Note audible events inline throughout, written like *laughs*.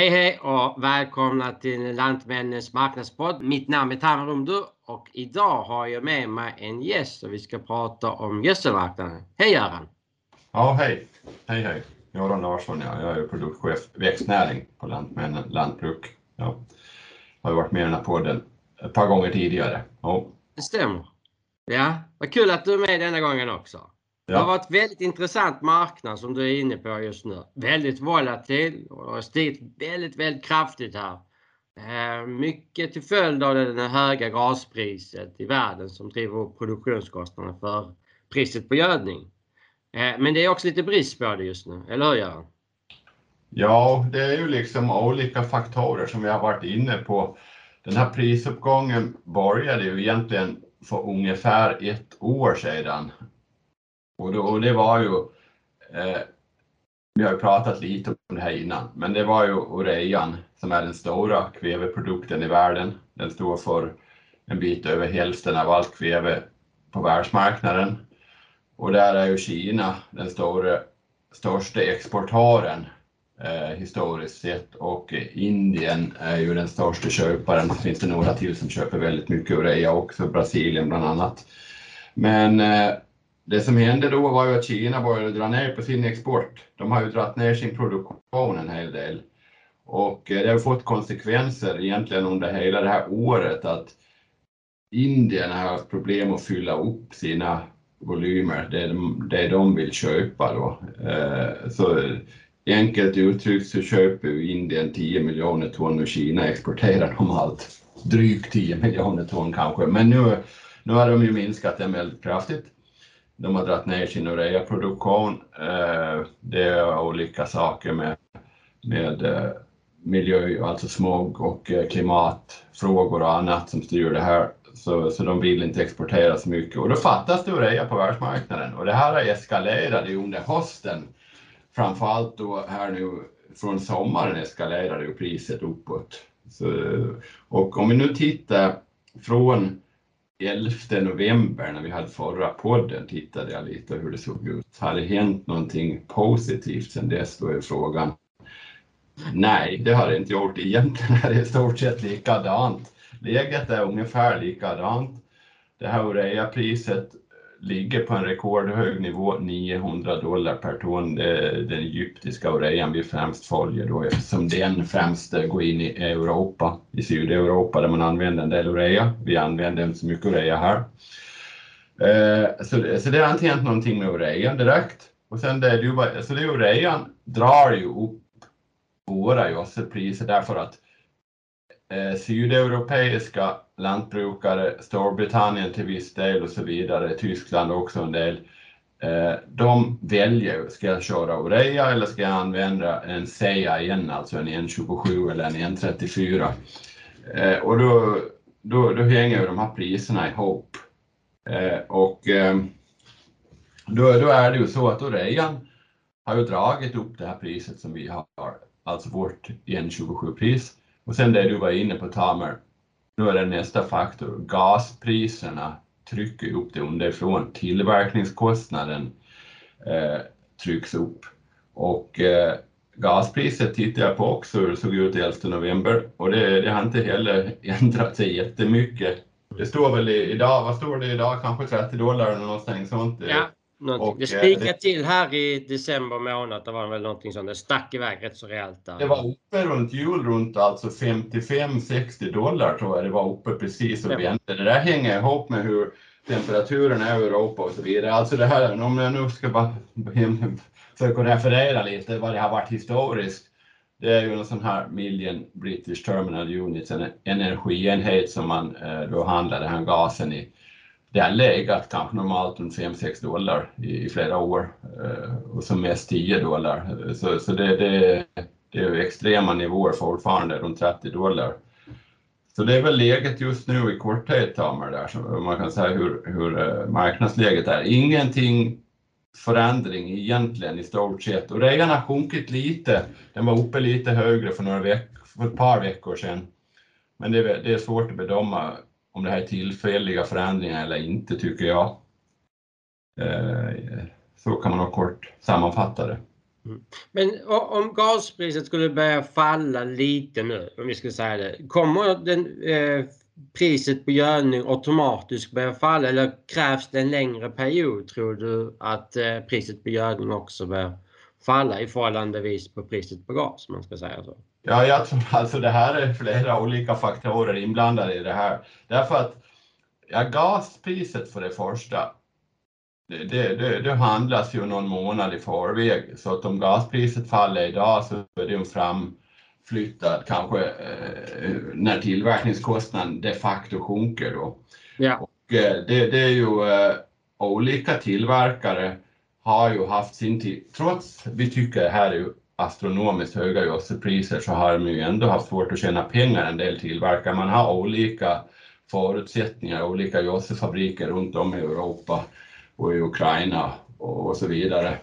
Hej hej och välkomna till Lantmännens marknadspodd. Mitt namn är Tamer Rumdu och idag har jag med mig en gäst och vi ska prata om gödselmarknaden. Hej Göran! Ja, hej! Hej hej! Göran Larsson, ja. jag är produktchef växtnäring på Lantmännen Lantbruk. Jag har varit med i den här podden ett par gånger tidigare. Ja. Det stämmer. Ja, vad kul att du är med denna gången också. Det har varit väldigt intressant marknad som du är inne på just nu. Väldigt volatil och har stigit väldigt, väldigt kraftigt här. Eh, mycket till följd av det höga gaspriset i världen som driver upp produktionskostnaderna för priset på gödning. Eh, men det är också lite brist på det just nu, eller hur Göran? Ja, det är ju liksom olika faktorer som vi har varit inne på. Den här prisuppgången började ju egentligen för ungefär ett år sedan och, då, och det var ju, eh, vi har ju pratat lite om det här innan, men det var ju urean som är den stora kväveprodukten i världen. Den står för en bit över hälften av allt kväve på världsmarknaden. Och där är ju Kina den stora, största exportören eh, historiskt sett och Indien är ju den största köparen. Det finns det några till som köper väldigt mycket urea också, Brasilien bland annat. Men eh, det som hände då var ju att Kina började dra ner på sin export. De har ju dragit ner sin produktion en hel del. Och eh, det har fått konsekvenser egentligen under hela det här året att Indien har haft problem att fylla upp sina volymer, det de, det de vill köpa då. Eh, så enkelt uttryckt så köper Indien 10 miljoner ton och Kina exporterar de allt. Drygt 10 miljoner ton kanske, men nu, nu har de ju minskat det väldigt kraftigt. De har dragit ner sin ureaproduktion. Eh, det är olika saker med, med eh, miljö, alltså smog och eh, klimatfrågor och annat som styr det här. Så, så de vill inte exportera så mycket och då fattas det urea på världsmarknaden och det här har eskalerat under hösten. Framförallt då här nu från sommaren eskalerade ju priset uppåt. Så, och om vi nu tittar från 11 november när vi hade förra podden tittade jag lite hur det såg ut. Har det hänt någonting positivt sedan dess? Då är frågan. Nej, det har det inte gjort. Egentligen Det är i stort sett likadant. Läget är ungefär likadant. Det här urea-priset ligger på en rekordhög nivå, 900 dollar per ton. Det är den egyptiska orejan vi främst följer då eftersom den främst går in i Europa, i Sydeuropa där man använder en del oreja. Vi använder inte så mycket oreja här. Eh, så, det, så det har inte hänt någonting med orejan direkt. Och sen det, det, så det orejan drar ju upp våra gödselpriser därför att eh, sydeuropeiska lantbrukare, Storbritannien till viss del och så vidare, Tyskland också en del, eh, de väljer, ska jag köra Orea eller ska jag använda en CAN, alltså en N27 eller en N34? Eh, och då, då, då hänger de här priserna ihop. Eh, och då, då är det ju så att Orean har ju dragit upp det här priset som vi har, alltså vårt N27-pris. Och sen det du var inne på Tamer, nu är det nästa faktor. Gaspriserna trycker upp det underifrån. Tillverkningskostnaden eh, trycks upp. Och eh, gaspriset tittar jag på också hur det såg ut 11 november och det, det har inte heller *laughs* ändrat sig jättemycket. Det står väl idag, vad står det idag, kanske 30 dollar eller någonting sånt. Ja, och, det spikade eh, till här i december månad. Det var väl någonting som det stack iväg rätt så rejält. Där. Det var uppe runt jul runt alltså 55-60 dollar tror jag det var uppe precis och vände. Det där hänger ihop med hur temperaturen är i Europa och så vidare. Alltså det här, om jag nu ska bara *laughs* försöka referera lite vad det har varit historiskt. Det är ju en sån här Million British Terminal Units, en energienhet som man eh, då handlar den här gasen i det har legat kanske normalt runt 5-6 dollar i, i, flera år eh, och som mest 10 dollar. Så, så det, det, det är extrema nivåer fortfarande, runt 30 dollar. Så det är väl läget just nu i korthet, Tamer, där, så man kan säga hur, hur eh, marknadsläget är. Ingenting förändring egentligen i stort sett. Och rean har sjunkit lite. Den var uppe lite högre för, några veck för ett par veckor sedan. Men det är, det är svårt att bedöma om det här är tillfälliga förändringar eller inte tycker jag. Eh, så kan man nog kort sammanfatta det. Mm. Men om gaspriset skulle börja falla lite nu, om vi ska säga det, kommer den, eh, priset på gödning automatiskt börja falla eller krävs det en längre period tror du att eh, priset på gödning också börjar falla i förhållandevis på priset på gas, man ska säga så? Ja, jag tror alltså det här är flera olika faktorer inblandade i det här. Därför att ja, gaspriset för det första, det, det, det, handlas ju någon månad i förväg, så att om gaspriset faller idag så är det en framflyttad kanske eh, när tillverkningskostnaden de facto sjunker då. Ja. Och, eh, det, det, är ju eh, olika tillverkare har ju haft sin tid, trots vi tycker det här är ju astronomiskt höga gödselpriser så har de ju ändå haft svårt att tjäna pengar en del tillverkare. Man har olika förutsättningar, olika gödselfabriker runt om i Europa och i Ukraina och så vidare.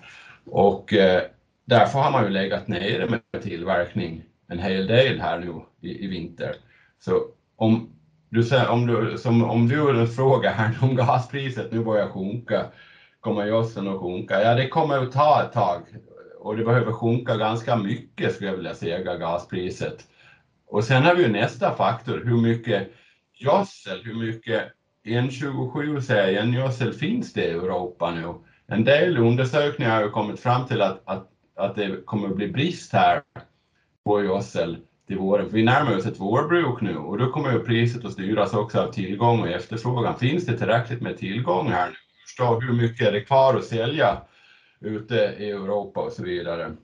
Och eh, därför har man ju legat nere med tillverkning en hel del här nu i, i vinter. Så om du, om du, som, om du frågar här om gaspriset nu börjar sjunka, kommer gödseln att sjunka? Ja, det kommer att ta ett tag och det behöver sjunka ganska mycket skulle jag vilja säga, gaspriset. Och sen har vi ju nästa faktor, hur mycket gödsel, hur mycket N27 gödsel finns det i Europa nu? En del undersökningar har ju kommit fram till att, att, att det kommer att bli brist här på gödsel till våren. Vi närmar oss ett vårbruk nu och då kommer ju priset att styras också av tillgång och efterfrågan. Finns det tillräckligt med tillgång här nu? Förstå hur mycket är det kvar att sälja ute i Europa och så vidare.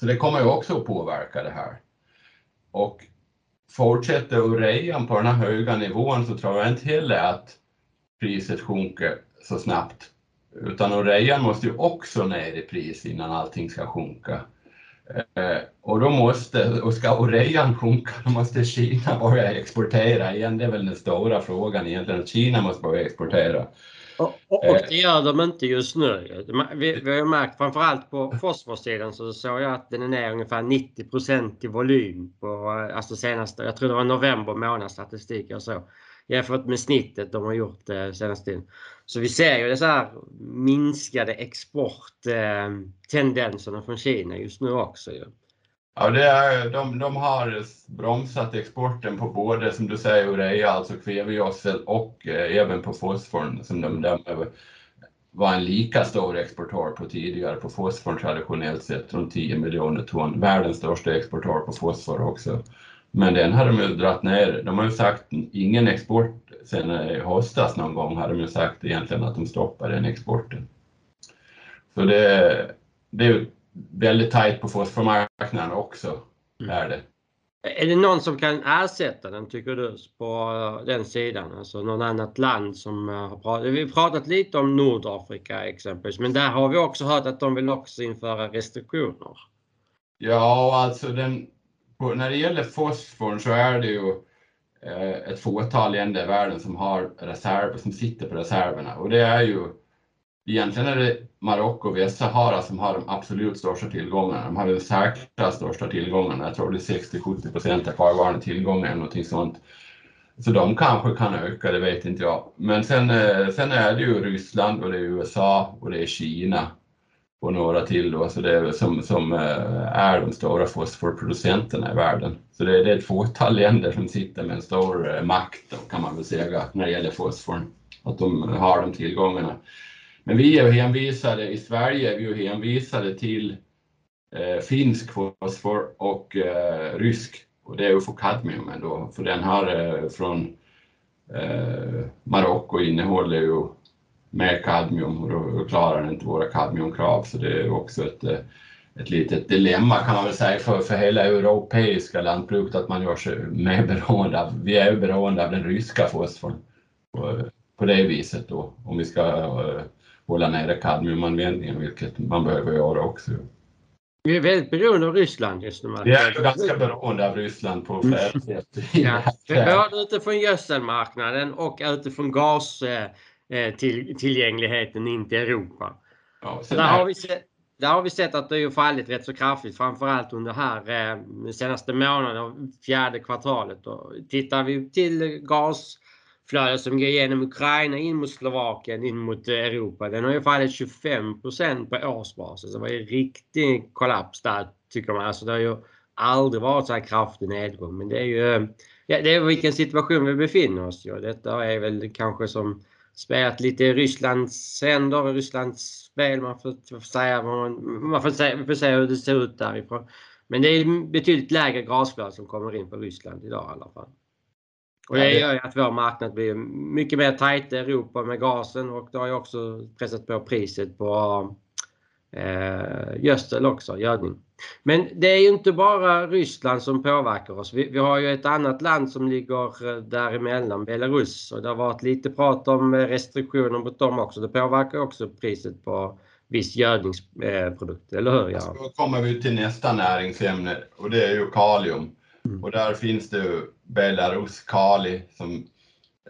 Så det kommer ju också att påverka det här. Och fortsätter urean på den här höga nivån så tror jag inte heller att priset sjunker så snabbt. Utan urean måste ju också ner i pris innan allting ska sjunka. Eh, och då måste, och ska urean sjunka, då måste Kina börja exportera igen. Det är väl den stora frågan egentligen, att Kina måste börja exportera. Och, och, och, det gör de inte just nu. Vi, vi har märkt framförallt på fosforsidan så såg jag att den är ner ungefär 90 i volym på alltså senaste, jag tror det var november månads statistik jag såg. Jämfört med snittet de har gjort eh, senaste tiden. Så vi ser ju dessa här minskade exporttendenserna eh, från Kina just nu också. Ju. Ja, det är, de, de har bromsat exporten på både, som du säger, urea, alltså kvävegödsel och eh, även på fosforn som de, de var en lika stor exportör på tidigare på fosfor traditionellt sett, runt 10 miljoner ton. Världens största exportör på fosfor också. Men den har de ju dragit ner. De har ju sagt ingen export sen eh, i höstas någon gång har de ju sagt egentligen att de stoppar den exporten. Så det, det är väldigt tajt på fosformarknaden också. Mm. Är, det. är det någon som kan ersätta den tycker du på den sidan? Alltså någon annat land som eh, har pratat. Vi har pratat lite om Nordafrika exempelvis men där har vi också hört att de vill också införa restriktioner. Ja, alltså den, på, när det gäller fosforn så är det ju eh, ett fåtal länder i världen som har reserver, som sitter på reserverna och det är ju Egentligen är det Marocko och Västsahara som har de absolut största tillgångarna. De har de säkra största tillgångarna. Jag tror det är 60-70 procent av kvarvarande tillgångar eller någonting sånt. Så de kanske kan öka, det vet inte jag. Men sen, eh, sen är det ju Ryssland och det är USA och det är Kina och några till då, så det är, som, som eh, är de stora fosforproducenterna i världen. Så det, det är ett fåtal länder som sitter med en stor eh, makt då, kan man väl säga när det gäller fosforn, att de har de tillgångarna. Men vi är hänvisade i Sverige, vi är hänvisade till eh, finsk fosfor och eh, rysk. Och det är ufokadmium då, för den här eh, från eh, Marocko innehåller ju mer kadmium och då klarar den inte våra kadmiumkrav. Så det är också ett, eh, ett litet dilemma kan man väl säga för, för hela europeiska lantbruket att man gör sig mer beroende av, vi är ju beroende av den ryska fosforn på, eh, på det viset då, om vi ska eh, hålla nere kadmiumanvändningen, vilket man behöver göra också. Vi är väldigt beroende av Ryssland just nu. Vi är ganska beroende av Ryssland på flera mm. sätt. *laughs* ja, både utifrån gödselmarknaden och utifrån gastillgängligheten in till Europa. Ja, där, har vi sett, där har vi sett att det har fallit rätt så kraftigt, framförallt under här eh, senaste månaden, fjärde kvartalet. Och tittar vi till gas flöde som går genom Ukraina in mot Slovakien, in mot eh, Europa, den har ju fallit 25% på årsbasis. Det var ju riktig kollaps där tycker man. Alltså det har ju aldrig varit så här kraftig nedgång. Men det är ju eh, ja, det är vilken situation vi befinner oss i. Detta är väl kanske som spelat lite i Rysslands händer, Rysslands spel. Man får, får säga, man, man får, se, får se hur det ser ut därifrån. Men det är betydligt lägre gasflöde som kommer in på Ryssland idag i alla fall. Och det gör ju att vår marknad blir mycket mer tajt i Europa med gasen och det har ju också pressat på priset på eh, gödsel också, gödning. Men det är ju inte bara Ryssland som påverkar oss. Vi, vi, har ju ett annat land som ligger eh, däremellan, Belarus. Och det har varit lite prat om restriktioner mot dem också. Det påverkar också priset på viss gödningsprodukt, eller hur? Ja. Då kommer vi till nästa näringsämne och det är ju kalium. Mm. Och där finns det ju Belarus Kali som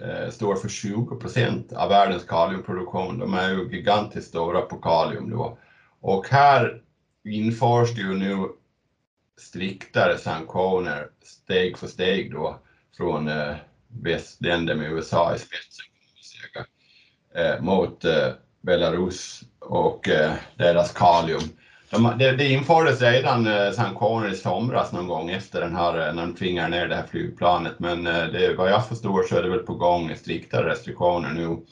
eh, står för 20 procent av världens kaliumproduktion. De är ju gigantiskt stora på kalium då. Och här införs det ju nu striktare sanktioner steg för steg då från eh, västländer med USA i spetsen eh, mot eh, Belarus och eh, deras kalium. De, det, det infördes redan eh, sanktioner i somras någon gång efter den här, eh, när de tvingade ner det här flygplanet, men eh, det, vad jag förstår så är det väl på gång striktare restriktioner nu.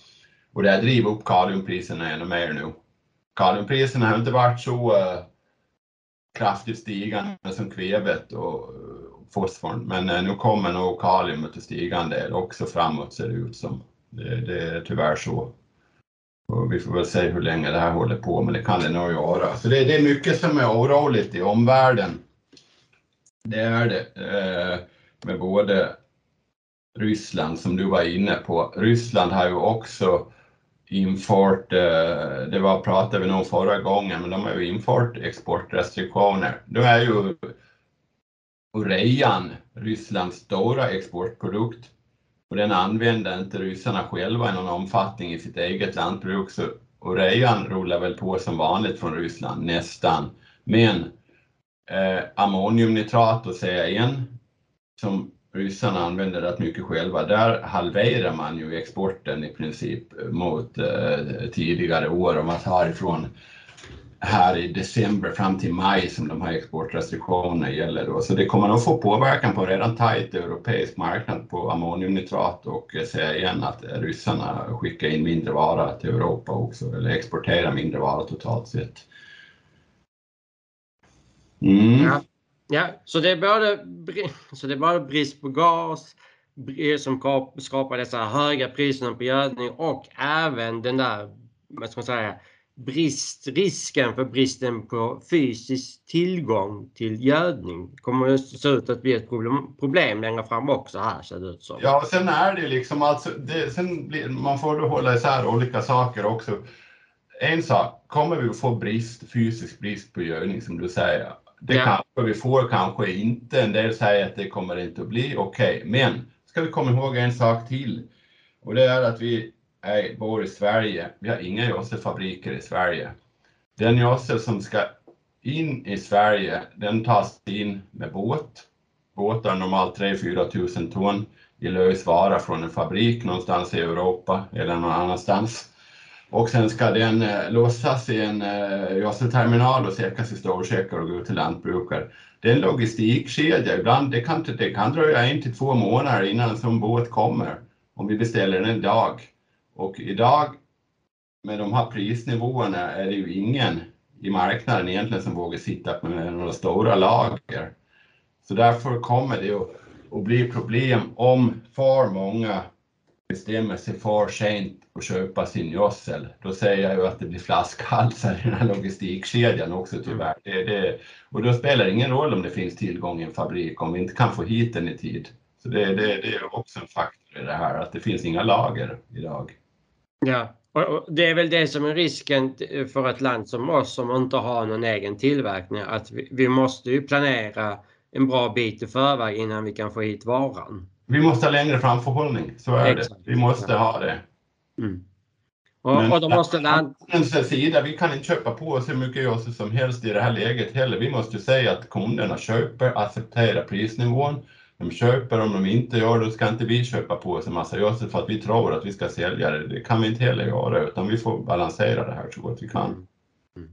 Och det driver upp kaliumpriserna ännu mer nu. Kaliumpriserna har inte varit så kraftigt stigande som kvävet och fosforn, men nu kommer nog kaliumet att stiga en del också framåt ser det ut som. Det, det är tyvärr så. Och vi får väl se hur länge det här håller på, men det kan det nog göra. Så det, det är mycket som är oroligt i omvärlden. Det är det. Eh, med både Ryssland som du var inne på. Ryssland har ju också infört, eh, det var pratade vi nog förra gången, men de har ju infört exportrestriktioner. Nu är ju urean Rysslands stora exportprodukt och den använder inte ryssarna själva i någon omfattning i sitt eget lantbruk så urean rullar väl på som vanligt från Ryssland nästan. Men eh, ammoniumnitrat och CAN som ryssarna använder rätt mycket själva, där halverar man ju exporten i princip mot eh, tidigare år om man tar ifrån här i december fram till maj som de här exportrestriktionerna gäller då. Så det kommer nog få påverkan på en redan tajt europeisk marknad på ammoniumnitrat och säga igen att ryssarna skickar in mindre vara till Europa också eller exporterar mindre vara totalt sett. Mm. Ja. Ja, så det är både, så det är både brist på gas som skapar dessa höga priserna på gödning och även den där, vad ska man säga, brist, risken för bristen på fysisk tillgång till gödning kommer att se ut att bli ett problem, problem längre fram också här ser det ut som. Ja, sen är det liksom alltså, det, sen blir, man får då hålla isär olika saker också. En sak, kommer vi att få brist, fysisk brist på gödning som du säger, det ja. kanske vi får, kanske inte. En del säger att det kommer inte att bli okej. Okay. Men ska vi komma ihåg en sak till och det är att vi jag bor i Sverige. Vi har inga gödselfabriker i Sverige. Den gödsel som ska in i Sverige, den tas in med båt. Båtar normalt 3-4 tusen ton i lös vara från en fabrik någonstans i Europa eller någon annanstans. Och sen ska den eh, lossas i en eh, gödselterminal och säkras i storsäckar och gå ut till lantbrukare. Det är en logistikkedja. Ibland det kan det kan dröja en till två månader innan en sån båt kommer om vi beställer den idag. Och idag med de här prisnivåerna är det ju ingen i marknaden egentligen som vågar sitta med några stora lager. Så därför kommer det att, att bli problem om för många bestämmer sig för sent att köpa sin gödsel, då säger jag ju att det blir flaskhalsar i den här logistikkedjan också tyvärr. Det, det, och då spelar det ingen roll om det finns tillgång i en fabrik om vi inte kan få hit den i tid. Så det, det, det är också en faktor i det här, att det finns inga lager idag. Ja, och det är väl det som är risken för ett land som oss som inte har någon egen tillverkning, att vi, vi måste ju planera en bra bit i förväg innan vi kan få hit varan. Vi måste ha längre framförhållning, så är Exakt. det. Vi måste ha det. Mm. Och, Men, och då måste land... sida, vi kan inte köpa på oss hur mycket gödsel som helst i det här läget heller. Vi måste säga att kunderna köper, accepterar prisnivån de köper, om de inte gör det, ska inte vi köpa på oss en massa gödsel för att vi tror att vi ska sälja det. Det kan vi inte heller göra, utan vi får balansera det här så gott vi kan. Mm.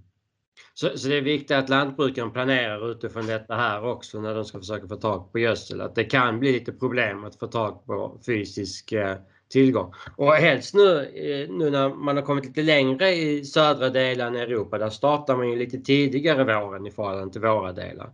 Så, så, det är viktigt att lantbrukaren planerar utifrån detta här också när de ska försöka få tag på gödsel. Att det kan bli lite problem att få tag på fysisk eh, tillgång. Och helst nu, eh, nu när man har kommit lite längre i södra delen av Europa, där startar man ju lite tidigare våren i förhållande till våra delar.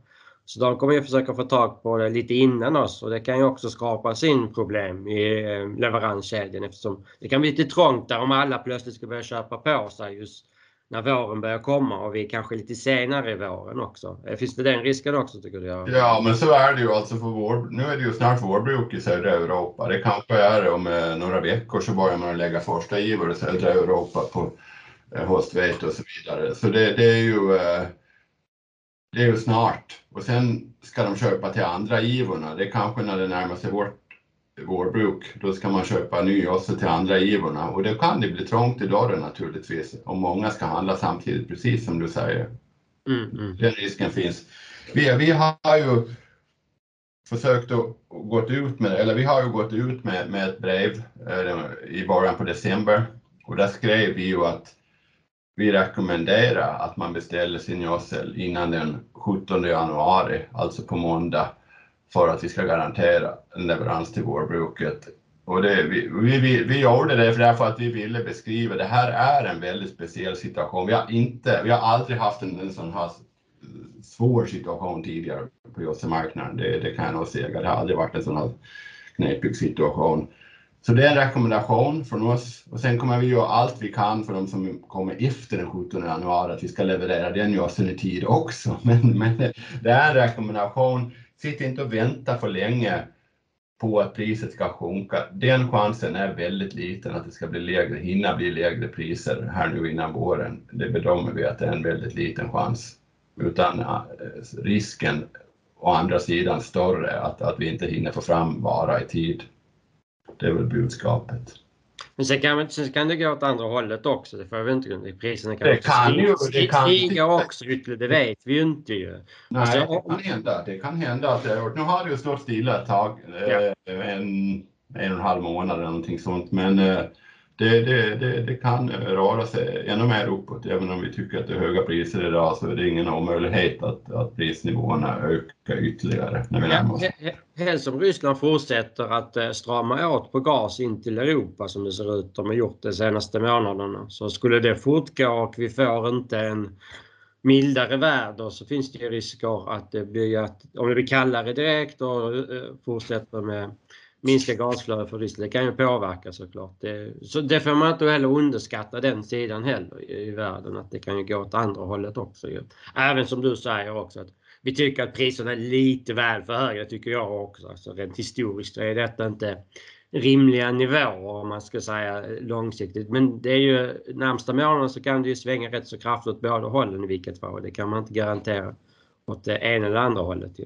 Så de kommer ju försöka få tag på det lite innan oss och det kan ju också skapa sin problem i eh, leveranskedjan eftersom det kan bli lite trångt där om alla plötsligt ska börja köpa på sig just när våren börjar komma och vi kanske lite senare i våren också. Eh, finns det den risken också tycker du? Ja, men så är det ju alltså för vår, nu är det ju snart vårbruk i södra Europa. Det kanske är om eh, några veckor så börjar man lägga första givor i södra Europa på eh, höstvete och så vidare. Så det, det är ju eh, det är ju snart och sen ska de köpa till andra givorna. Det är kanske när det närmar sig vårt vårbruk, då ska man köpa ny också till andra givorna och då kan det bli trångt i dörren naturligtvis om många ska handla samtidigt, precis som du säger. Mm, mm. Den risken finns. Vi, vi har ju försökt att gått ut med, eller vi har ju gått ut med, med ett brev eh, i början på december och där skrev vi ju att vi rekommenderar att man beställer sin gödsel innan den 17 januari, alltså på måndag, för att vi ska garantera en leverans till vårbruket. Och det, vi, vi, vi gjorde det därför att vi ville beskriva, det här är en väldigt speciell situation. Vi har, inte, vi har aldrig haft en, en sån här svår situation tidigare på gödselmarknaden, det, det kan jag nog säga. Det har aldrig varit en sån här knepig situation. Så det är en rekommendation från oss och sen kommer vi göra allt vi kan för de som kommer efter den 17 januari att vi ska leverera den gödseln i tid också. *laughs* Men, men det är en rekommendation. Sitt inte och vänta för länge på att priset ska sjunka. Den chansen är väldigt liten att det ska bli lägre, hinna bli lägre priser här nu innan våren. Det bedömer vi att det är en väldigt liten chans. Utan eh, risken å andra sidan större att, att vi inte hinner få fram vara i tid. Det är väl budskapet. Men sen kan, sen kan det gå åt andra hållet också. Det får vi inte glömma. Priserna kan, det kan ju, det kan stiga också ytterligare. Det vet vi ju inte ju. Nej, alltså, det kan hända. Det kan hända att det har gjort. Nu har det ju stått stilla ett tag. Ja. Eh, en, en och en halv månad eller någonting sånt. Men eh, det, det, det, det, kan röra sig ännu mer uppåt. Även om vi tycker att det är höga priser idag så är det ingen omöjlighet att, att prisnivåerna ökar ytterligare när vi närmar oss. Helst om Ryssland fortsätter att eh, strama åt på gas in till Europa som det ser ut de har gjort de senaste månaderna. Så skulle det fortgå och vi får inte en mildare väder så finns det risker att det blir att om det blir kallare direkt och eh, fortsätter med minska gasflödet för Ryssland. Det kan ju påverka såklart. Det, så det får man inte heller underskatta den sidan heller i, i världen att det kan ju gå åt andra hållet också. Ju. Även som du säger också att vi tycker att priserna är lite väl för höga tycker jag också. Alltså rent historiskt är detta inte rimliga nivåer om man ska säga långsiktigt. Men det är ju närmsta månaden så kan det ju svänga rätt så kraftigt åt båda hållen i vilket fall. Det kan man inte garantera åt det ena eller andra hållet. Ju.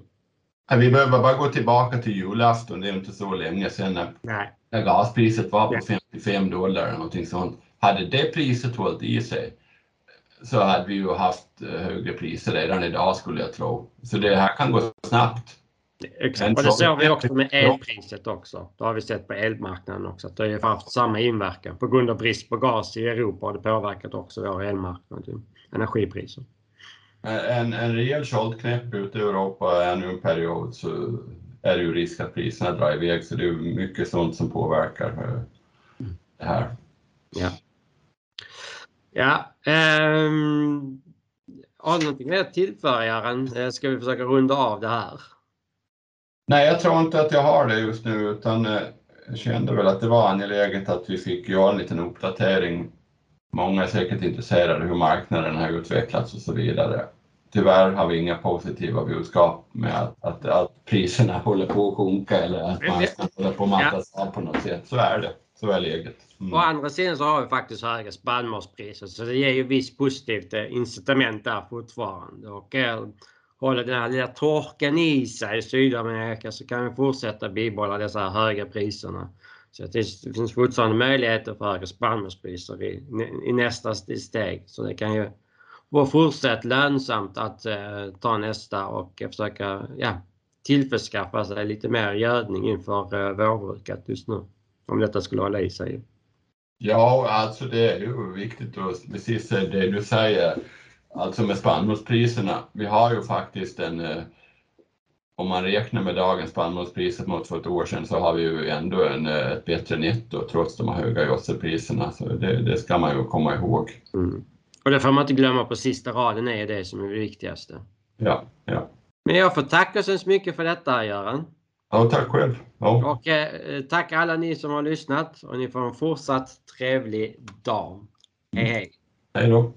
Vi behöver bara gå tillbaka till julafton, det är inte så länge sedan när, när gaspriset var på 55 dollar eller någonting sånt. Hade det priset hållit i sig så hade vi ju haft eh, högre priser redan idag skulle jag tro. Så det här kan gå snabbt. Exakt, och det såg vi också med elpriset också. Det har vi sett på elmarknaden också. Att det har haft samma inverkan. På grund av brist på gas i Europa har det påverkat också vår elmarknad, energipriser en, en rejäl köldknäpp ute i Europa ännu en period så är det ju risk att priserna drar iväg så det är mycket sånt som påverkar eh, det här. Ja. Ja, um, har du någonting mer att tillföra Göran? Eh, ska vi försöka runda av det här? Nej, jag tror inte att jag har det just nu utan eh, jag kände väl att det var angeläget att vi fick göra en liten uppdatering. Många är säkert intresserade hur marknaden har utvecklats och så vidare tyvärr har vi inga positiva budskap med att, att, att priserna håller på att sjunka eller att man håller på att mattas av på något sätt. Så är det. Så är läget. Mm. Å andra sidan så har vi faktiskt höga spannmålspriser så det ger ju visst positivt eh, incitament där fortfarande. Och eh, håller den här lilla torkan i sig i Sydamerika så kan vi fortsätta bibehålla dessa höga priserna. Så det finns fortfarande möjligheter för högre spannmålspriser i, i nästa steg. Så det kan ju vara fortsatt lönsamt att eh, ta nästa och försöka ja, tillförskaffa sig lite mer gödning inför vårbruket just nu. Om detta skulle hålla i sig. Ja, alltså det är ju viktigt att precis det du säger, alltså med spannmålspriserna. Vi har ju faktiskt en, om man räknar med dagens spannmålspriser mot för ett år sedan så har vi ju ändå en, ett bättre netto trots de höga gödselpriserna. Så det, det, ska man ju komma ihåg. Mm. Och det får man inte glömma på sista raden är det som är det viktigaste. Ja, ja. Men jag får tacka så mycket för detta Göran. Ja, tack själv. Ja. Och eh, tack alla ni som har lyssnat och ni får en fortsatt trevlig dag. Hej hej! Hej då!